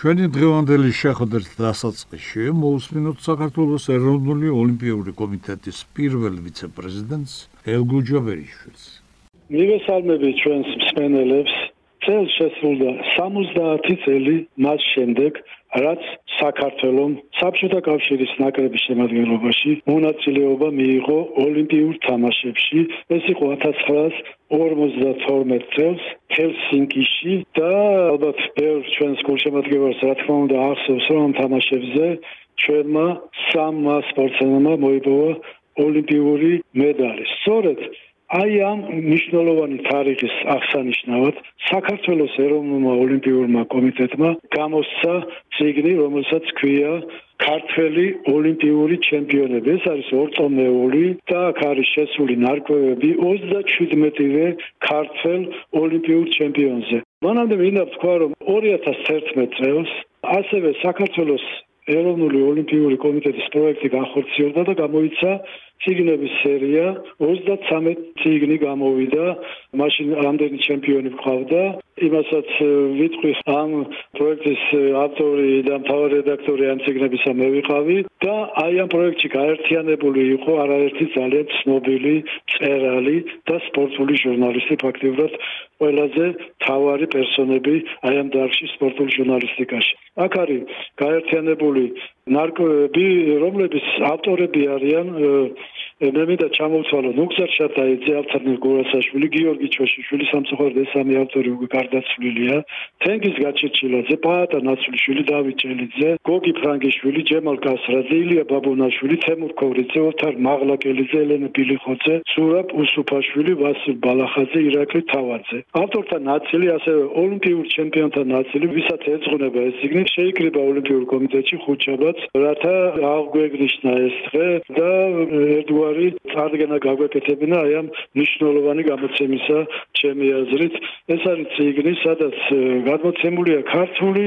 ჩვენი დღევანდელი შეხვედრის დასაწყისში მოусმინოთ საქართველოს ეროვნული ოლიმპიური კომიტეტის პირველ ვიცე-პრეზიდენტს ელგუჯა ბერიშვილს. მივესალმები ჩვენს მსმენელებს. წელს შესრულდა 70 წელი მას შემდეგ, რაც საქართველოს საბჭოთა კავშირის ნაკრების შემადგენლობაში მონაწილეობა მიიღო ოლიმპიურ თამაშებში. ეს იყო 1952 წელს ჰელსინკიში და ალბათ ბევრ ჩვენს გულშემატკივარს რა თქმა უნდა ახსოვს რომ ამ თამაშებზე ჩვენმა სამმა სპორტსმენმა მოიპოვა ოლიმპიური მედალი. სწორედ აი ამ მნიშვნელოვანი თარიღის აღსანიშნავად საქართველოს ეროვნულმა ოლიმპიურმა კომიტეტმა გამოსცა ციგნი, რომელსაც ქვია ქართველი ოლიმპიური ჩემპიონები. ეს არის ორწლეული და აქ არის შესული ნარკვევები 37-ვე ქართველ ოლიმპიურ ჩემპიონზე. მანამდე მინდა ვთქვა, რომ 2011 წელს ასევე საქართველოს ეროვნული ოლიმპიური კომიტეტის პროექტი განხორციელდა და გამოიცა ციგნების სერია. 33 ციგნი გამოვიდა. მაშინ ამდენი ჩემპიონი ყავდა იმასაც ვიტყვი ამ პროექტის ავტორი და მთავარი რედაქტორი ამ ციგნებისა მე ვიყავი და აი ამ პროექტში გაერთიანებული იყო არაერთი ძალიან ცნობილი წერალი და სპორტული ჟურნალისტი ფაქტიურად ყველაზე თავარი პერსონები აი ამ დარგში სპორტულ ჟურნალისტიკაში. აქ არის გაერთიანებული ნარკოები რომლების ავტორები არიან მე მინდა ჩამოვთვალო ნუგზარ შატაიძე, ალთერნატ გურასაშვილი, გიორგი ჩოშიშვილი, სამწუხაროდ ეს სამი ავტორი უკვე გარდაცვლილია. თენგიზ გაჩეჩილაძე, პაატა ნაცვლიშვილი, დავით ჭელიძე, გოგი ფრანგიშვილი, ჯემალ კასრაძე, ილია ბაბუნაშვილი, თემურ ქორიძე, ოთარ მაღლაკელიძე, ელენე ბილიხოძე, სურაბ უსუფაშვილი, ვასილ ბალახაძე, ირაკლი თავაძე. ავტორთა ნაწილი ასევე ოლიმპიურ ჩემპიონთა ნაწილი, ვისაც ეძღვნება ეს სიგნი, შეიკრიბა ოლიმპიურ კომიტეტში ხუთშაბათს, რათა აღგვეგნიშნა ეს დღე და ერთგვარ მთავარი წარდგენა გაგვეკეთებინა აი ამ მნიშვნელოვანი გამოცემისა ჩემი აზრით. ეს არის ციგნი სადაც გადმოცემულია ქართული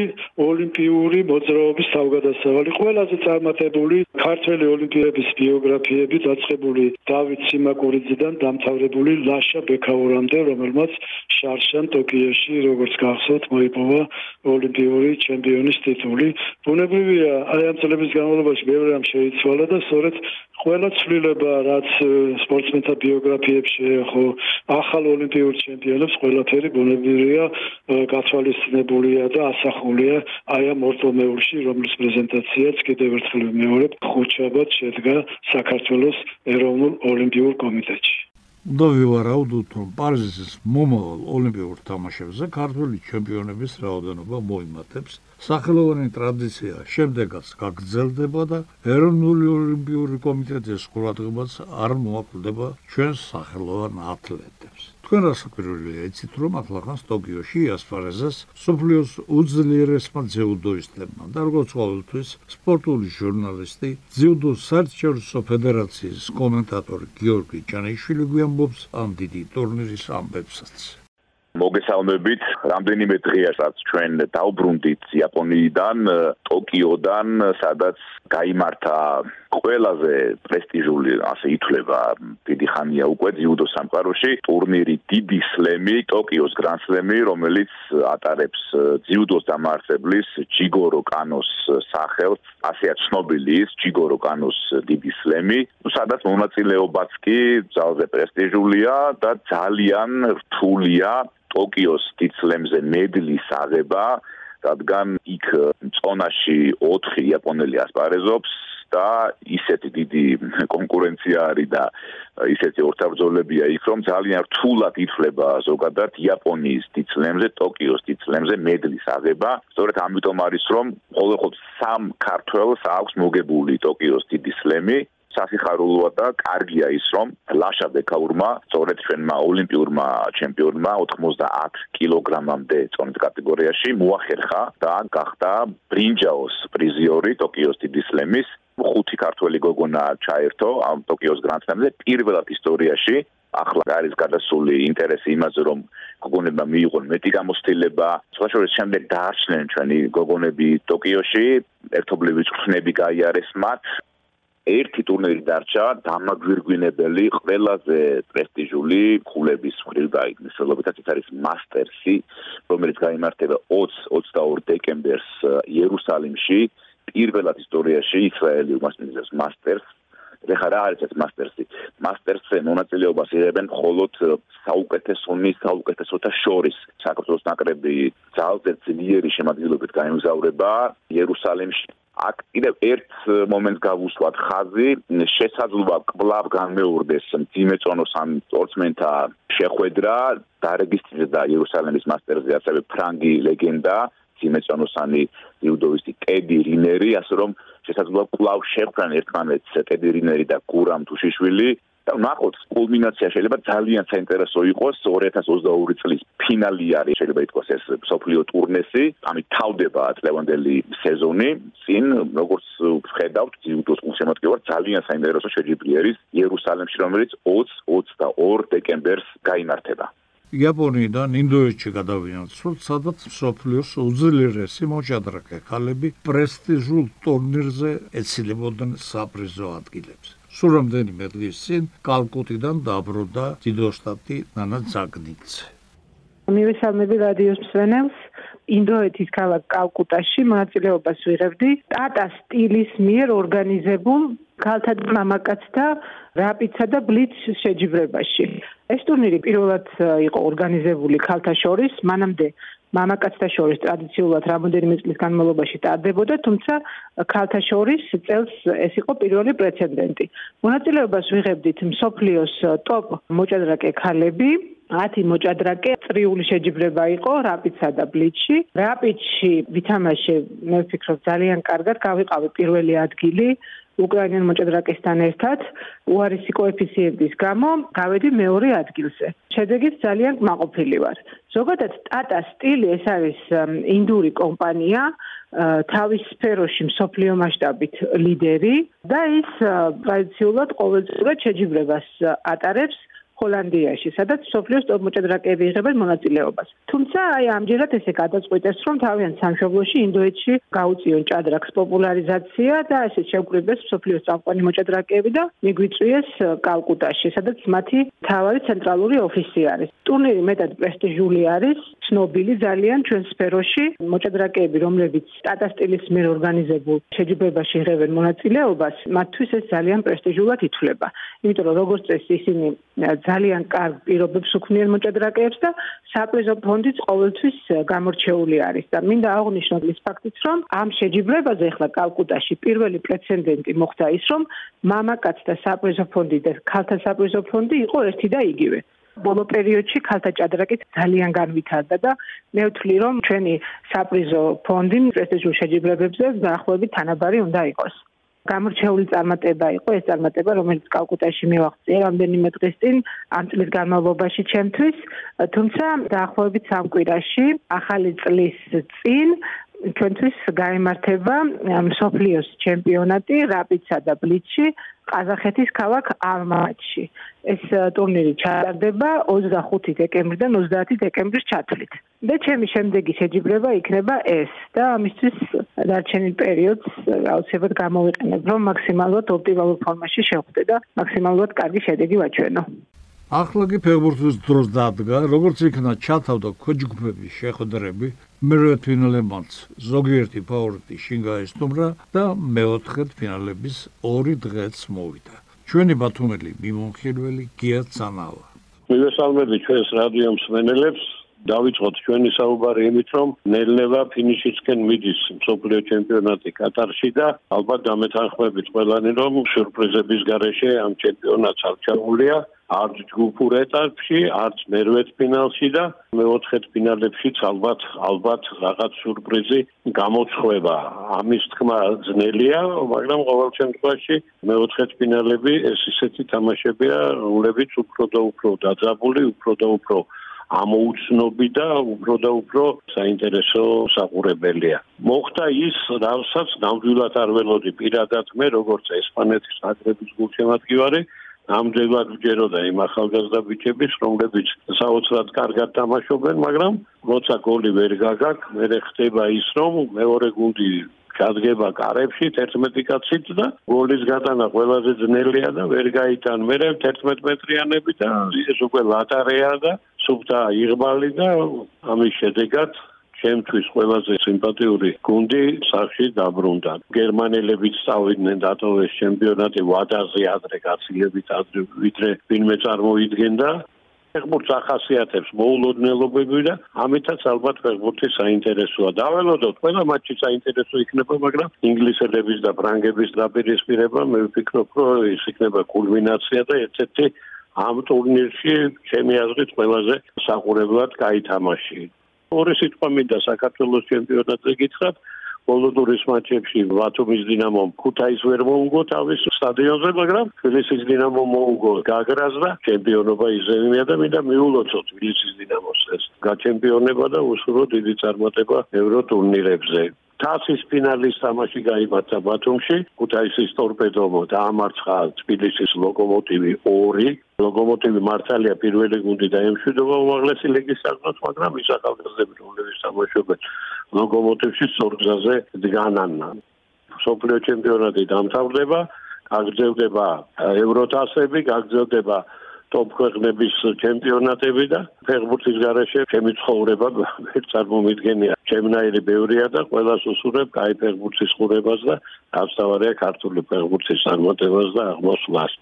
ოლიმპიური მოძრაობის თავგადასავალი ყველაზე წარმატებული ქართველი ოლიმპიების ბიოგრაფიები დაწყებული დავით სიმაკურიძიდან დამთავრებული ლაშა ბექაურამდე რომელმაც შარშან ტოკიოში როგორც გახსოვთ მოიპოვა ოლიმპიური ჩემპიონის ტიტული. ბუნებრივია აი ამ წლების განმავლობაში ბევრი რამ შეიცვალა და სწორედ ყველა ცვლილება რაც სპორტსმენთა ბიოგრაფიებში ხო ახალ ოლიმპიურ ჩემპიონებს ყველაფერი ბუნებრივია გათვალისწინებულია და ასახულია აი ამ ორტომეულში რომლის პრეზენტაციაც კიდევ ერთხელ მეორე ხუთშაბათ შედგა საქართველოს ეროვნულ ოლიმპიურ კომიტეტში. და ვივარაუდოთ რომ პარიზის მომავალ ოლიმპიურ თამაშებზე ქართული ჩემპიონების რაოდენობა მოიმატებს სახელოვანი ტრადიცია. შემდეგაც გაგრძელდება და ეროვნული ოლიმპიური კომიტეტის ყურადღებას არ მოაკლდება ჩვენს სახელოვან ათლეტებს. თქვენ რასაკვირველია იცით რომ ახლახანს ტოკიოში იასპარეზეს სოფლიოს უძლიერესმა ძიუდოისტებმა და როგორც ყოველთვის სპორტული ჟურნალისტი ძიუდოს საერთაშორისო ფედერაციის კომენტატორი გიორგი ჭანიშვილი გვიამბობს ამ დიდი ტურნირის ამბებსაც მოგესალმებით. რამდენიმე დღეა რაც ჩვენ დაუბრუნდით იაპონიიდან, ტოკიოდან, სადაც გამართა ყველაზე პრესტიჟული, ასე ითვლება, დიდი ხანია უკვე ძიუდო სამყაროში ტურნირი დიდი სლემი, ტოკიოს გრანდსლემი, რომელიც ატარებს ძიუდოს დამარცხებლის ჯიგორო კანოს სახელს, ასეა ცნობილი ის ჯიგორო კანოს დიდი სლემი, სადაც მონაწილეობაც კი ძალზე პრესტიჟულია და ძალიან რთულია ტოკიოს დიცლემზე მედლის აღება, რადგან იქ წონაში 4 იაპონელი ასპარეზობს და ისეთი დიდი კონკურენცია არის და ისეთი ორთაბრძოლებია იქ რომ ძალიან რთულად ითვლება ზოგადად იაპონიის დიცლემზე, ტოკიოს დიცლემზე მედლის აღება. სწორედ ამიტომ არის რომ ყოველთვის სამ ქართველს აქვს მოგებული ტოკიოს დიდი სლემი სასიხარულოა და კარგია ის რომ ლაშა ბეკაურმა სწორედ ჩვენმა ოლიმპიურმა ჩემპიონმა 90 კილოგრამამდე წონის კატეგორიაში მოახერხა და გახდა ბრინჯაოს პრიზიორი ტოკიოს დიდი სლემის. ხუთი ქართველი გოგონა ჩაერთო ამ ტოკიოს გრანდსლემზე პირველად ისტორიაში ახლა არის გადასული ინტერესი იმაზე რომ გოგონებმა მიიღონ მეტი გამოცდილება. სხვა შორის შემდეგ დაარჩნენ ჩვენი გოგონები ტოკიოში. ერთობლივი წვრთნები გაიარეს მათ ერთი ტურნირი დარჩა დამაგვირგვინებელი ყველაზე პრესტიჟული ქულების მხრივ დაიგნის შესაძლებლობითაც ეს არის მასტერსი რომელიც გამართება 20-22 დეკემბერს იერუსალიმში პირველად ისტორიაში ისრაელი უმასპინძლებს მასტერსს ეხლა რა არის ეს მასტერსი? მასტერსზე მონაწილეობას იღებენ მხოლოდ საუკეთესონი, საუკეთესოთა შორის. საქართველოს ნაკრები ძალზე ძლიერი შემადგენლობით გამგზავრება იერუსალიმში. აქ კიდევ ერთ მომენტს გავუსვათ ხაზი, შესაძლოა კლავ განმეორდეს ძიმეწონოს ან სპორტსმენთა შეხვედრა, დარეგისტრირდა იერუსალიმის მასტერსზე ასევე ფრანგი ლეგენდა ძიმეწონოსანი იუდოვისტი კედი რინერი, ასე რომ შესაძლოა კლავ შეხვდნენ ერთმანეთს ტედირინერი და გურამ თუშიშვილი ნახოთ კულმინაცია შეიძლება ძალიან საინტერესო იყოს 2022 წლის ფინალი არის შეიძლება ითქვას ეს სოფლიო ტურნესი. ამით თავდება წლევანდელი სეზონი. წინ როგორც ვხედავთ ძიუდოს გულშემატკივარ ძალიან საინტერესო შეჯიბრი არის იერუსალიმში რომელიც 20-22 დეკემბერს გამართება იაპონიიდან ინდოეთში გადავიან სულ სადაც სოფლიოს უძლიერესი მოჭადრაკე ქალები პრესტიჟულ ტურნირზე ეცილებოდნენ საპრიზო ადგილებს სულ რამდენიმე დღის წინ კალკუტიდან დაბრუნდა დიდოსტატი ნანა ზაგნიცე მივესალმები რადიოს მსვენელს. ინდოეთის ქალაქ კალკუტაში მონაწილეობას ვიღებდი. ტატა სტილის მიერ ორგანიზებულ ქალთა მამაკაცთა რაპიდსა და ბლიც შეჯიბრებაში. ეს ტურნირი პირველად იყო ორგანიზებული ქალთა შორის, მანამდე მამაკაცთა შორის ტრადიციულად რამოდენიმე წლის განმავლობაში ტარდებოდა, თუმცა ქალთა შორის წელს ეს იყო პირველი პრეცედენტი. მონაწილეობას ვიღებდით მსოფლიოს ტოპ მოჭადრაკე ქალები, 10 მოჭადრაკე წრიული შეჯიბრება იყო რაპიდსა და ბლიჩში. რაპიდში ვითამაშე, მე ვფიქრობ, ძალიან კარგად გავიყავი პირველი ადგილი. უკრაინელ მოჭადრაკესთან ერთად უარესი კოეფიციენტის გამო გავედი მეორე ადგილზე. შედეგით ძალიან კმაყოფილი ვარ. ზოგადად ტატა სტილი ეს არის ინდური კომპანია, თავის სფეროში მსოფლიო მასშტაბით ლიდერი და ის ტრადიციულად ყოველწლიურად შეჯიბრებას ატარებს ჰოლანდიაში, სადაც სოფლიოს ტოპმოჭადრაკეები იღებენ მონაწილეობას. თუმცა აი ამჯერად ესე გადაწყვიტეს, რომ თავიანთ სამშობლოში ინდოეთში გაუწიონ ჭადრაკს პოპულარიზაცია და ესე შეგვიყვეს სოფლიოს წამყვანი მოჭადრაკეები და მიგვიწვიეს კალკუტაში, სადაც მათი თავარი ცენტრალური ოფისი არის. ტურნირი მეტად პრესტიჟული არის, ცნობილი ძალიან ჩვენ სფეროში მოჭადრაკეები, რომლებიც ტატა სტილის მიერ ორგანიზებულ შეჯიბრებაში იღებენ მონაწილეობას, მათთვის ეს ძალიან პრესტიჟულად ითვლება. იმიტომ რომ როგორც წესი ისინი ძალიან კარგ პირობებს უქმნიან მოჭადრაკეებს და საპრიზო ფონდიც ყოველთვის გამორჩეული არის. და მინდა აღვნიშნო ის ფაქტიც რომ ამ შეჯიბრებაზე ახლა კალკუტაში პირველი პრეცედენტი მოხდა ის რომ მამაკაცთა საპრიზო ფონდი და ქალთა საპრიზო ფონდი იყო ერთი და იგივე. ბოლო პერიოდში ქალთა ჭადრაკით ძალიან განვითარდა და მე ვთვლი რომ ჩვენი საპრიზო ფონდი პრესტიჟულ შეჯიბრებებზე დაახლოებით თანაბარი უნდა იყოს გამორჩეული წარმატება იყო ეს წარმატება რომელიც კალკუტაში მივაღწია რამდენიმე დღის წინ ამ წლის განმავლობაში ჩემთვის. თუმცა დაახლოებით სამ კვირაში ახალი წლის წინ ჩვენთვის გამართება სოფლიოს ჩემპიონატი რაპიდსა და ბლიჩში ყაზახეთის ქალაქ ალმატში. ეს ტურნირი ჩატარდება 25 დეკემბრიდან 30 დეკემბრის ჩათვლით. და ჩემი შემდეგი შეჯიბრება იქნება ეს და ამისთვის დარჩენილ პერიოდს აუცილებლად გამოვიყენებ, რომ მაქსიმალურად ოპტიმალურ ფორმაში შევხვდე და მაქსიმალურად კარგი შედეგი ვაჩვენო. ახლა კი ფეხბურთის დროს დადგა, როგორც იქნა ჩათავდა ქოჯგუფების შეხვედრები, მერვე ფინალებმაც ზოგიერთი ფავორიტი შინგაესტუმრა და მეოთხედ ფინალების ორი დღეც მოვიდა. ჩვენი ბათუმელი მიმონხილველი გია ცანავა. მივესალმები ჩვენს რადიო მსმენელებს. დავიწყოთ ჩვენი საუბარი იმით, რომ ნელ-ნელა ფინიშისკენ მიდის მსოფლიო ჩემპიონატი კატარში და ალბათ დამეთანხმებით ყველანი, რომ სიურპრიზების გარეშე ამ ჩემპიონატს არ ჩამოვლია. არც ჯგუფურ ეტაპში, არც მერვეთ ფინალში და მეოთხეთ ფინალებშიც ალბათ ალბათ რაღაც სიურპრიზი გამოცხება. ამის თქმა ძნელია, მაგრამ ყოველ შემთხვევაში მეოთხეთ ფინალები ეს ისეთი თამაშებია, რომლებიც უფრო და უფრო დაძაბული, უფრო და უფრო ამოუცნობი და უფრო და უფრო საინტერესო საყურებელია. მოხდა ის, რასაც ნამდვილად არ ველოდი პირადად მე, როგორც ესპანეთის აგრების გულშემატკივარი, ამდენად ვჯეროდა იმ ახალგაზრდა ბიჭების, რომლებიც საოცრად კარგად თამაშობენ, მაგრამ როცა გოლი ვერ გაგაკ, მე ხდება ის, რომ მეორე გუნდი ჩადგება კარებში 11 კაცით და გოლის გატანა ყველაზე ძნელია და ვერ გაიტან მე 11 მეტრიანები და ეს უკვე ლატარეა და სუფთა იღბალი და ამის შედეგად ჩემთვის ყველაზე სიმპათიური გუნდი სახში დაბრუნდა. გერმანელებიც წავიდნენ დატოვეს ჩემპიონატი ვადაზე ადრე გაცილებით ადრე ვიდრე ვინმე წარმოიდგენდა. ფეხბურთს ახასიათებს მოულოდნელობები და ამიტაც ალბათ ფეხბურთი საინტერესოა. დაველოდოთ, ყველა მატჩი საინტერესო იქნება, მაგრამ ინგლისელების და ფრანგების დაპირისპირება მე ვფიქრობ, რომ ის იქნება კულმინაცია და ერთ-ერთი ამ ტურნირში ჩემი აზრით ყველაზე საყურებლად გაითამაში. ორი სიტყვა მინდა საქართველოს ჩემპიონატზე გითხრათ. ბოლო ტურის მატჩებში ბათუმის დინამომ ქუთაის ვერ მოუგო თავის სტადიონზე, მაგრამ თბილისის დინამომ მოუგო გაგრას და ჩემპიონობა იზრდებია და მინდა მიულოცოთ თბილისის დინამოს ეს გაჩემპიონება და უშუალოდ დიდი წარმატება ევრო ტურნირებზე. თასის ფინალის თამაში გაიმართა ბათუმში, ქუთაისის ტორპედო დაამარცხა თბილისის ლოკომოტივი 2. ლოკომოტივი მართალია პირველი გუნდი დაემშვიდობა უმაღლესი ლიგის საკუთრად, მაგრამ ის ახალგაზრდები რომლებიც თამაშობენ ლოკომოტივში სწორგზაზე დგანან. სოფლიო ჩემპიონატი დამთავრდება, გაგრძელდება ევროთასები, გაგრძელდება ტოპ ქვეყნების ჩემპიონატები და ფეხბურთის გარეშე ჩემი ცხოვრება ვერ წარმომიდგენია. შემნაირი ბევრია და ყველას უსურებ კაი ფეხბურთის ხურებას და ამსავარია ქართული ფეხბურთის წარმატებას და აღმოსვლას.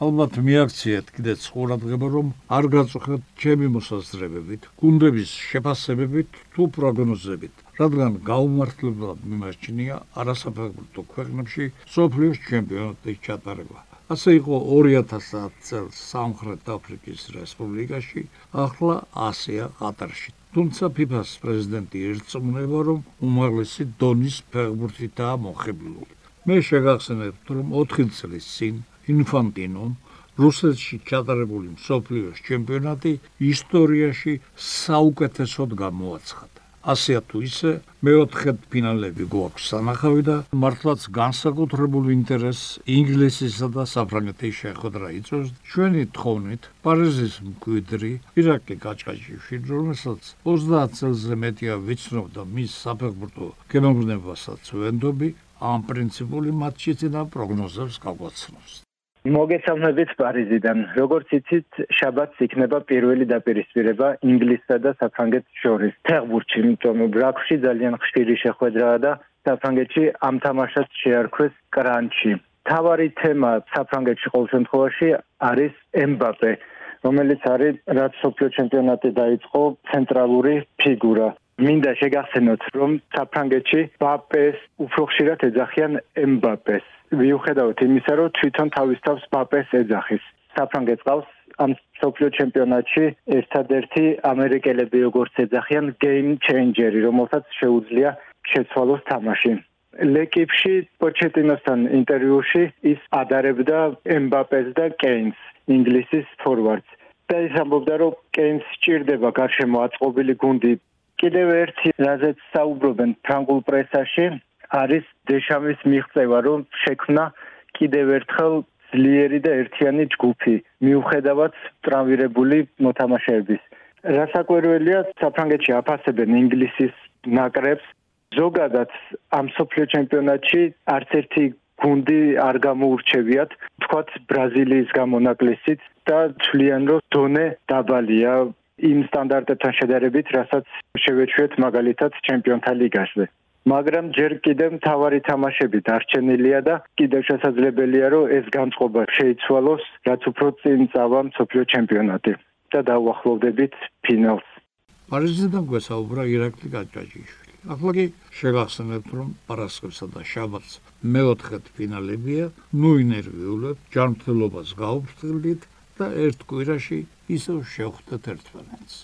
ალბათ მიაქციეთ კიდეც ყურადღება, რომ არ გაწუხეთ ჩემი მოსაზრებებით, გუნდების შეფასებებით თუ პროგნოზებით, რადგან გაუმართლებლად მიმარჩნია არასაფეხბურთო ქვეყნებში სოფლიოს ჩემპიონატის ჩატარება. ასე იყო 2010 წელს სამხრეთ აფრიკის რესპუბლიკაში, ახლა ასია ყატარში. თუმცა FIFA-ს პრეზიდენტი ერწმუნება, რომ უმაღლესი დონის ფეხბურთითაა მოხიბლული. მე შეგახსენებთ, რომ 4 წლის წინ ინფანტინომ რუსეთში ჩატარებული მსოფლიოს ჩემპიონატი ისტორიაში საუკეთესოდ გამოაცხადა. ასეა თუ ისე მეოთხედ ფინალები გვაქვს სანახავი და მართლაც განსაკუთრებულ ინტერესს ინგლისისა და საფრანგეთის შეხვედრა იწვევს. ჩვენი თხოვნით პარიზის მკვიდრი ირაკი კაჭკაჭიშვილი რომელსაც 30 წელზე მეტია ვიცნობდა მის საფეხბურთო გემოვნებასაც ვენდობი ამ პრინციპული მატჩით და პროგნოზებს გაგვაცნობს მოგესალმებით პარიზიდან. როგორც იცით, შაბათს იქნება პირველი დაპირისპირება ინგლისსა და საფრანგეთის შორის. ფეხბურთში, იმიტომ ბრაქსში ძალიან ხშირი შეხვედრაა და საფრანგეთში ამ თამაშას შეარქვეს კრანჩი. თავარი თემა საფრანგეთში ყოველ შემთხვევაში არის ემბაპე, რომელიც არის რაც სოფიო ჩემპიონატი დაიწყო ცენტრალური ფიგურა. მინდა შეგახსენოთ, რომ საფრანგეთში ბაპეს უფრო ხშირად ეძახიან ემბაპეს. მიუხედავად იმისა, რომ თვითონ თავის თავს ბაპეს ეძახის. საფრანგეთს ყავს ამ სოფლიო ჩემპიონატში ერთადერთი ამერიკელები როგორც ეძახიან game changer-ი, რომელსაც შეუძლია შეცვალოს თამაში. ლეკიპში პოჩეტინოსთან ინტერვიუში ის ადარებდა ემბაპეს და კეინს, ინგლისის ფორვარდს. და ის ამბობდა, რომ კეინს სჭირდება გარშემო აწყობილი გუნდი. კიდევ ერთი რაზეც საუბრობენ ფრანგულ პრესაში, არის დეშამის მიღწევა, რომ შექმნა კიდევ ერთხელ ძლიერი და ერთიანი ჯგუფი, მიუხედავად ტრამვირებული მოთამაშეების. რასაკვირველია, საფრანგეთში აფასებენ ინგლისის ნაკრებს. ზოგადად ამ სოფლიო ჩემპიონატში არც ერთი გუნდი არ გამოურჩევიათ, თქვათ ბრაზილიის გამონაკლისით და თვლიან, რომ დონე დაბალია იმ სტანდარტებთან შედარებით, რასაც შევეჩვიეთ მაგალითად ჩემპიონთა ლიგაზე. მაგრამ ჯერ კიდევ მთავარი თამაშები დარჩენილია და კიდევ შესაძლებელია რომ ეს განწყობა შეიცვალოს რაც უფრო წინ წავა მსოფლიო ჩემპიონატი და დაუახლოვდებით ფინალს პარიზიდან გვესაუბრა ირაკლი გაჭაჭიშვილი ახლა კი შეგახსენებთ რომ პარასკევსა და შაბათს მეოთხედ ფინალებია ნუ ინერვიულებ ჯანმრთელობას გაუფრთხილდით და ერთ კვირაში ისევ შევხვდეთ ერთმანეთს